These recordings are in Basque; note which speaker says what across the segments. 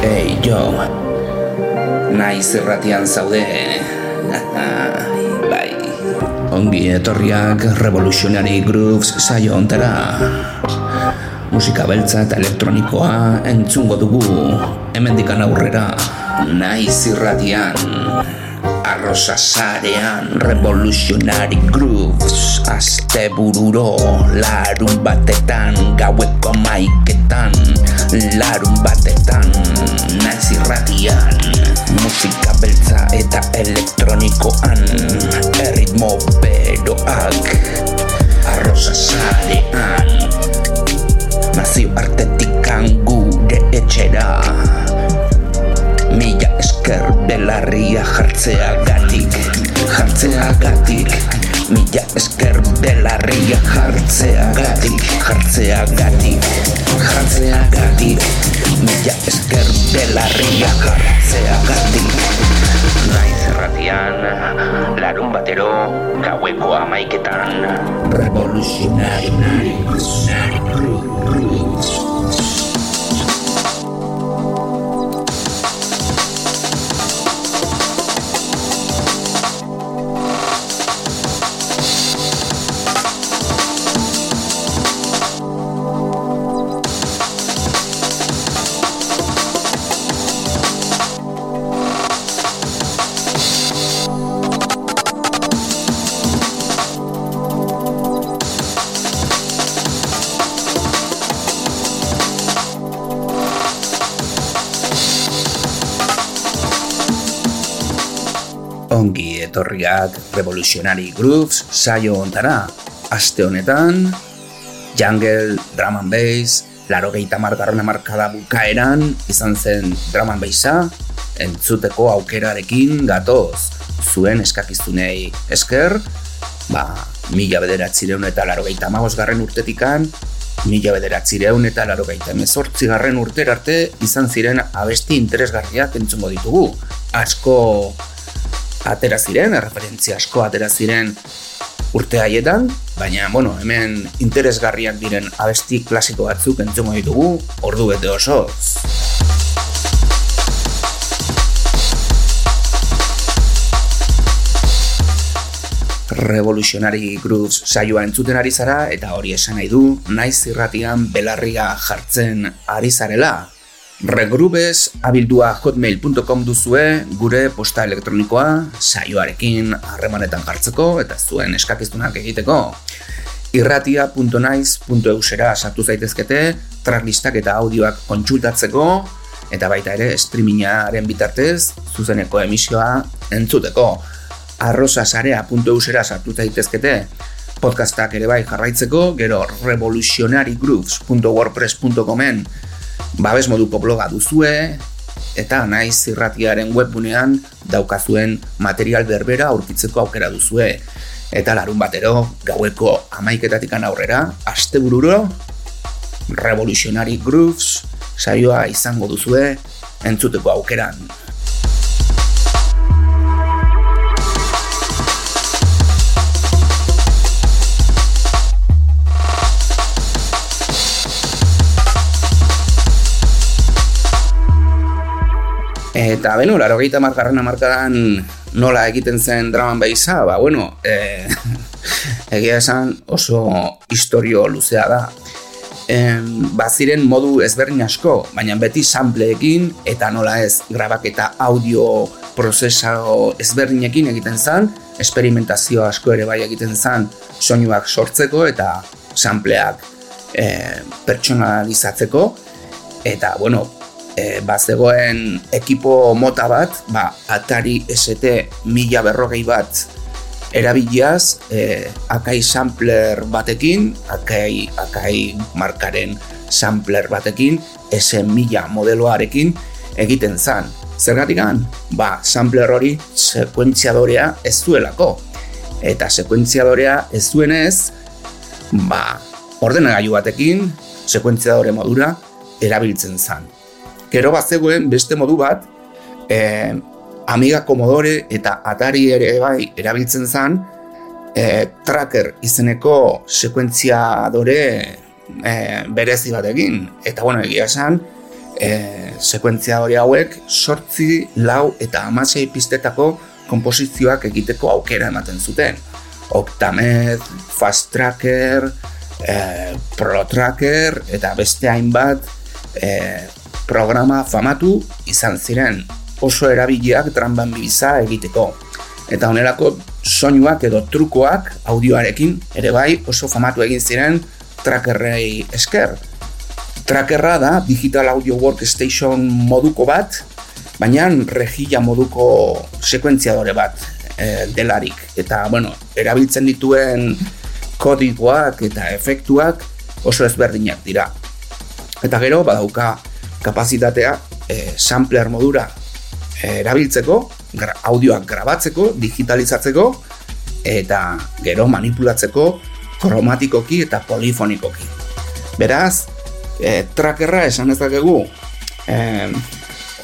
Speaker 1: Ei, jo Naiz erratian zaude. Bai. Ongi etorriak Revolutionary Grooves saio ontera Musika beltza eta elektronikoa entzungo dugu Hemendikan aurrera. Naiz irratian Arrosa sarean Revolutionary Grooves Aste bururo Larun batetan Gaueko maiketan Larun batetan Naiz irratian Musika beltza eta elektronikoan Erritmo beroak Arrosa sarean. Nazio artetikan gure etxera Mila esker belarria jartzea gatik Jartzea gatik Mila esker belarria jartzea gatik Jartzea gatik Jartzea gatik Mila esker belarria jartzea gatik Naiz erratian, larun batero, gaueko amaiketan. Revolutionary, revolutionary, roots Ongi etorriak Revolutionary Grooves saio ontara. Aste honetan, Jungle, Drum and Bass, laro gehieta markada bukaeran, izan zen Drum and Bassa, entzuteko aukerarekin gatoz. Zuen eskakiztunei esker, ba, mila bederatzireun eta laro gehieta garren urtetikan, mila bederatzireun eta laro gehieta garren urter arte, izan ziren abesti interesgarriak entzungo ditugu. Asko atera ziren, erreferentzia asko atera ziren urte haietan, baina, bueno, hemen interesgarriak diren abesti klasiko batzuk entzungo ditugu, ordu bete oso. Revolutionary Grooves saioa entzuten ari zara eta hori esan nahi du, naiz irratian belarria jartzen ari zarela, Regrubes abildua hotmail.com duzue gure posta elektronikoa saioarekin harremanetan jartzeko eta zuen eskakizunak egiteko. irratia.naiz.eusera sartu zaitezkete, tracklista eta audioak kontsultatzeko eta baita ere streamingaren bitartez zuzeneko emisioa entzuteko. arrosasarea.eusera sartu zaitezkete, podcastak ere bai jarraitzeko, gero revolutionarygrooves.wordpress.comen babes moduko bloga duzue, eta naiz irratiaren webgunean daukazuen material berbera aurkitzeko aukera duzue. Eta larun batero, gaueko amaiketatik aurrera, aste bururo, Revolutionary Grooves, saioa izango duzue, entzuteko aukeran. Eta, beno, laro gehieta markarren amarkadan nola egiten zen draman behiza, ba, bueno, e, egia esan oso historio luzea da. E, baziren modu ezberdin asko, baina beti sampleekin eta nola ez grabaketa audio prozesago ezberdinekin egiten zen, esperimentazio asko ere bai egiten zen soinuak sortzeko eta sampleak e, pertsonalizatzeko, eta, bueno, e, bazegoen ekipo mota bat, ba, Atari ST mila berrogei bat erabiliaz, e, akai sampler batekin, akai, akai markaren sampler batekin, S mila modeloarekin egiten zan. Zergatik Ba, sampler hori sekuentziadorea ez zuelako. Eta sekuentziadorea ez zuenez, ba, ordenagailu batekin, sekuentziadore modura, erabiltzen zan. Gero bat zegoen beste modu bat, e, Amiga Commodore eta Atari ere bai erabiltzen zen, e, tracker izeneko sekuentziadore e, berezi batekin. Eta bueno, egia esan, e, sekuentzia hori hauek sortzi, lau eta amasei pistetako komposizioak egiteko aukera ematen zuten. Octamed, Fast Tracker, e, Pro Tracker eta beste hainbat e, programa famatu izan ziren oso erabiliak dramban biza egiteko. Eta honelako soinuak edo trukoak audioarekin ere bai oso famatu egin ziren trackerrei esker. Trackerra da Digital Audio Workstation moduko bat, baina regilla moduko sekuentziadore bat e, delarik. Eta, bueno, erabiltzen dituen kodigoak eta efektuak oso ezberdinak dira. Eta gero, badauka kapazitatea e, sampler modura e, erabiltzeko, audioak grabatzeko, digitalizatzeko, eta gero manipulatzeko kromatikoki eta polifonikoki. Beraz, e, trackerra esan ezakegu e,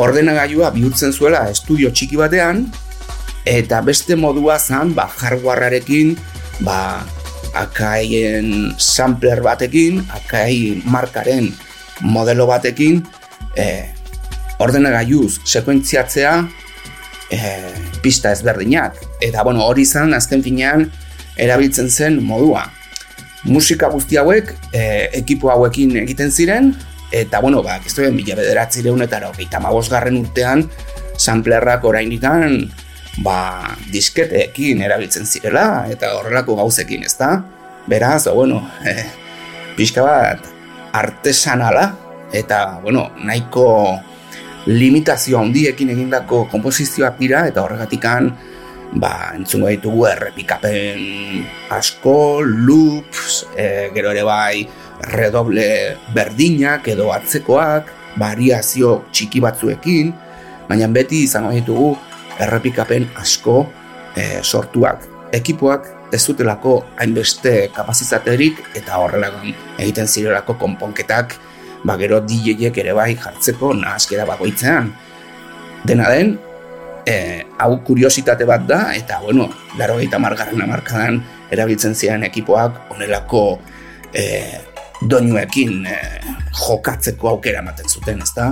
Speaker 1: ordenagailua bihurtzen zuela estudio txiki batean eta beste modua zan ba, hardwarearekin ba, akaien sampler batekin akai markaren modelo batekin e, ordenagailuz sekuentziatzea e, pista ezberdinak eta bueno, hori zan azken finean erabiltzen zen modua musika guzti hauek e, ekipo hauekin egiten ziren eta bueno, ba, duen mila bederatzi leunetara hogeita garren urtean samplerrak orain ikan ba, disketeekin erabiltzen zirela eta horrelako gauzekin, ez da? Beraz, o, bueno, e, pixka bat artesanala eta, bueno, nahiko limitazio handiekin egindako kompozizioak dira eta horregatikan ba, entzungo ditugu errepikapen asko, loops, e, gero ere bai redoble berdinak edo atzekoak, variazio txiki batzuekin, baina beti izango ditugu errepikapen asko e, sortuak. Ekipoak ez zutelako hainbeste kapazizaterik eta horrelagon egiten zirelako konponketak ba gero DJek ere bai jartzeko nahazkera bagoitzean. Dena den, e, hau kuriositate bat da, eta, bueno, laro gaita margarren amarkadan erabiltzen ziren ekipoak onelako e, doinuekin e, jokatzeko aukera ematen zuten, ezta?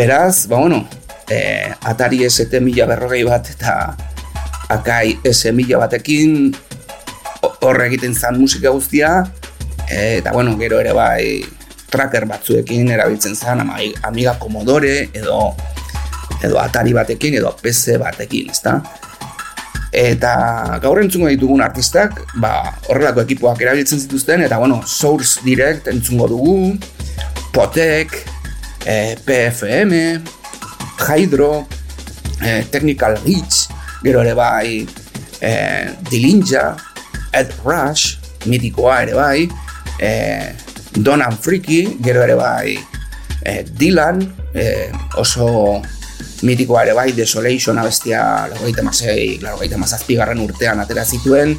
Speaker 1: Beraz, ba, bueno, e, Atari ST mila berrogei bat eta Akai S mila batekin horre egiten zan musika guztia e, eta bueno, gero ere bai tracker batzuekin erabiltzen zan Amiga Commodore edo edo Atari batekin edo PC batekin, ezta? Eta gaur entzungo ditugun artistak, ba, horrelako ekipoak erabiltzen zituzten, eta bueno, Source Direct entzungo dugu, Potek, e, PFM, Hydro, e, Technical Reach, gero ere bai e, Dilinja, Ed Rush, mitikoa ere bai, e, Donan Freaky, gero ere bai e, Dylan, e, oso mitikoa ere bai Desolation abestia lagoita masei, lagoita mazazpi garren urtean atera zituen,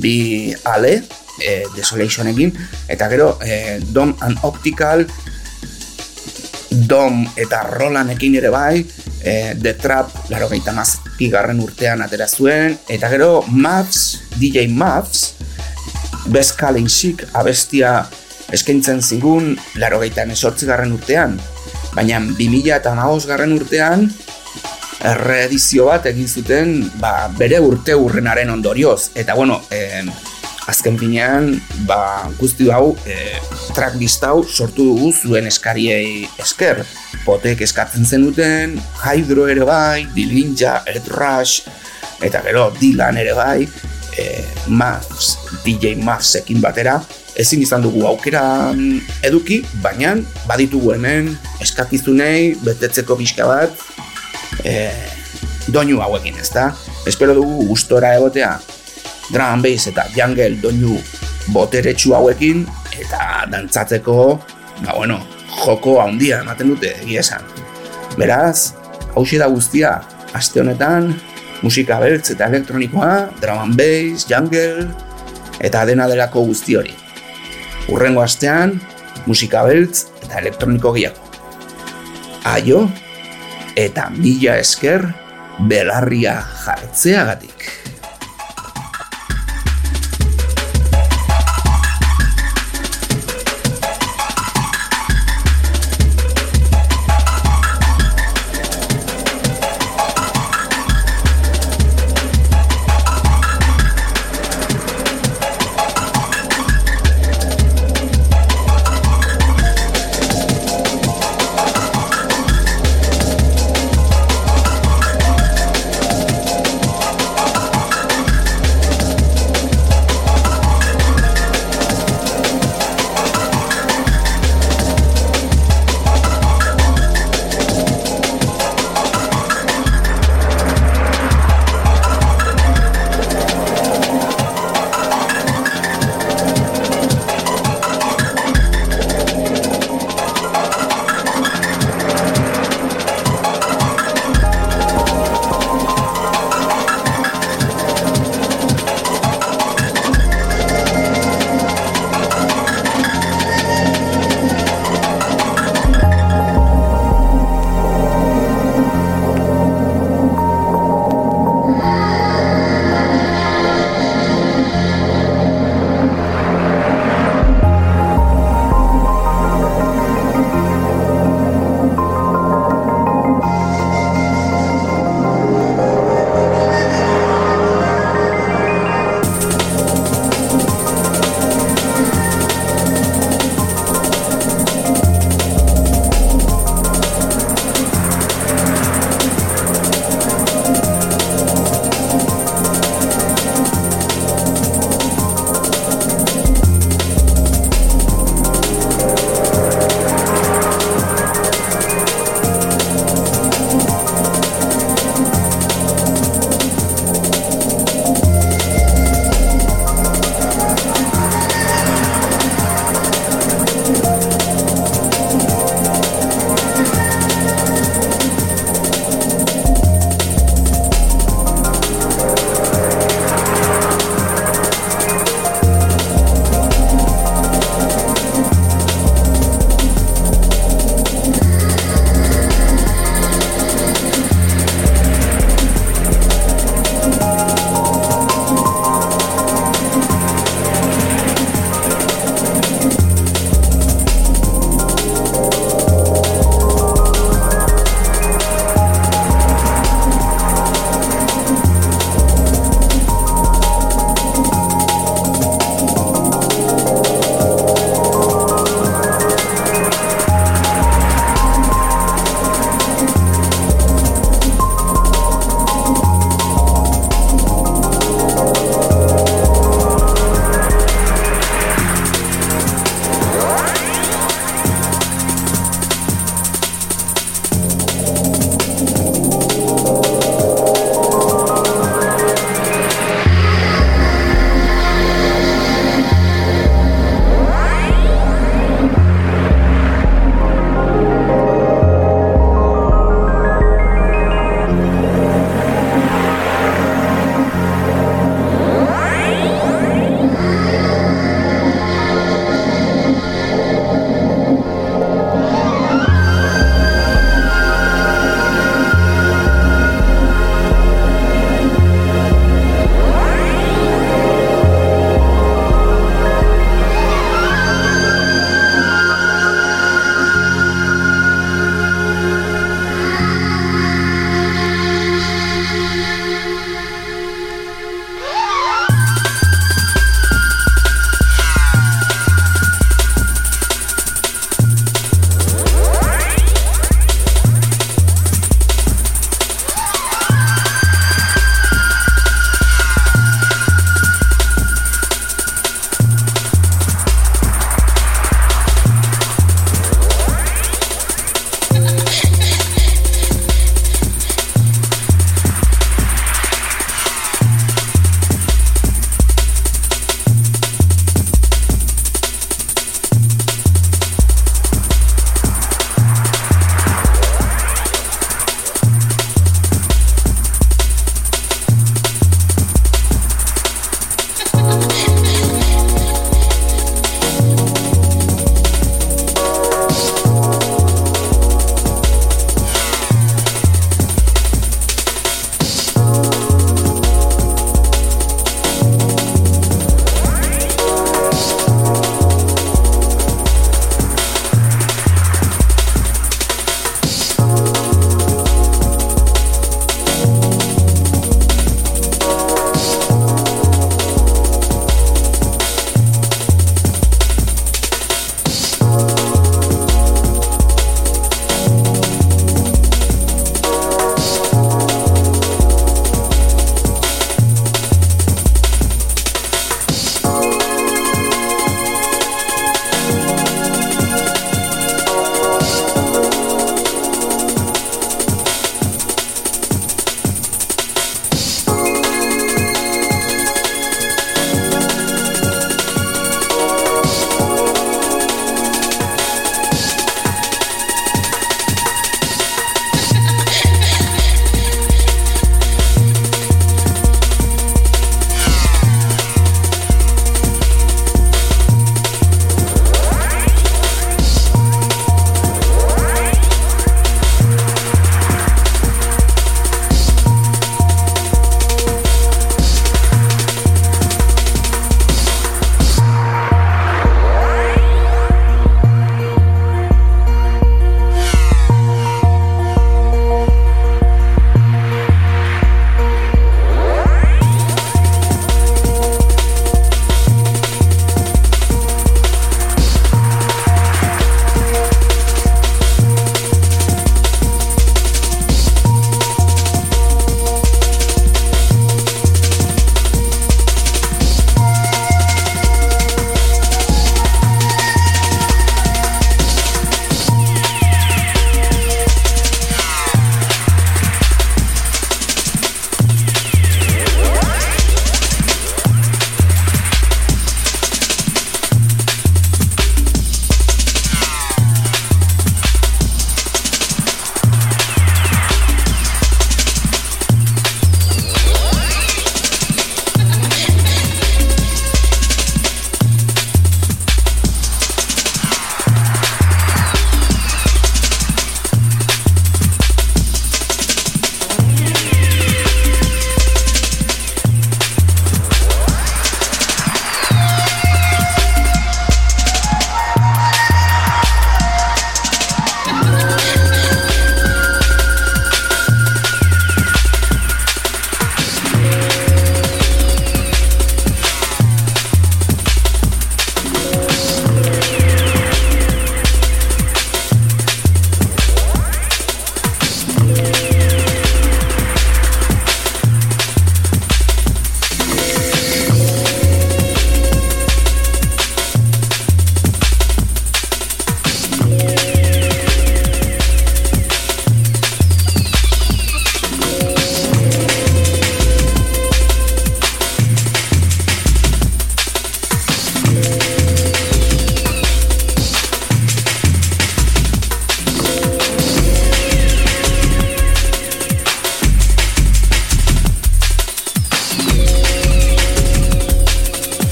Speaker 1: bi ale, e, Desolation egin, eta gero e, Dom and Optical, Dom eta Rolanekin ere bai, e, The Trap, laro gaita mazpi garren urtean atera zuen, eta gero Mavs, DJ Mavs, Best Calling Sick abestia eskaintzen zigun laro gaita esortzi garren urtean, baina 2000 eta garren urtean, reedizio bat egin zuten ba, bere urte urrenaren ondorioz. Eta bueno, eh, azken finean, ba, guzti hau, e, tracklist hau sortu dugu zuen eskariei esker. Potek eskatzen zenuten, Hydro ere bai, Dilinja, Earth Rush, eta gero Dylan ere bai, e, Mavs, DJ Mavs ekin batera, ezin izan dugu aukera eduki, baina baditugu hemen eskakizunei betetzeko bizka bat e, doinu hauekin, ezta? Espero dugu gustora egotea drum bass eta jungle doinu boteretsu hauekin eta dantzatzeko ba bueno, joko handia ematen dute egia esan. Beraz, hau da guztia, aste honetan, musika beltz eta elektronikoa, drum and bass, jungle, eta dena delako guzti hori. Urrengo astean, musika beltz eta elektroniko gehiago. Aio eta mila esker belarria jartzeagatik.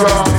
Speaker 1: ground.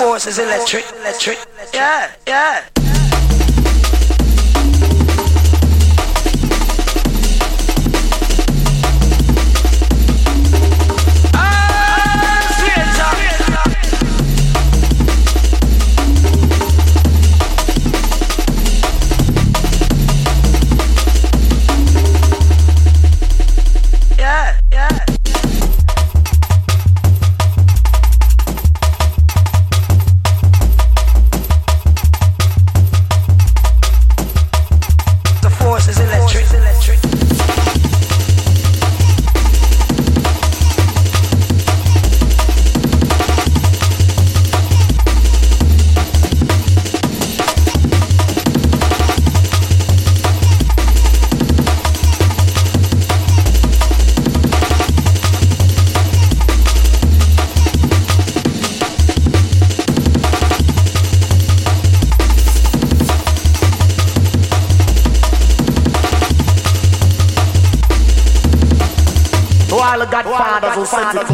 Speaker 2: Force is electric, electric, yeah, yeah.
Speaker 3: Sent it.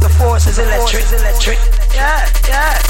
Speaker 2: The force is electric, electric. Yeah, yeah.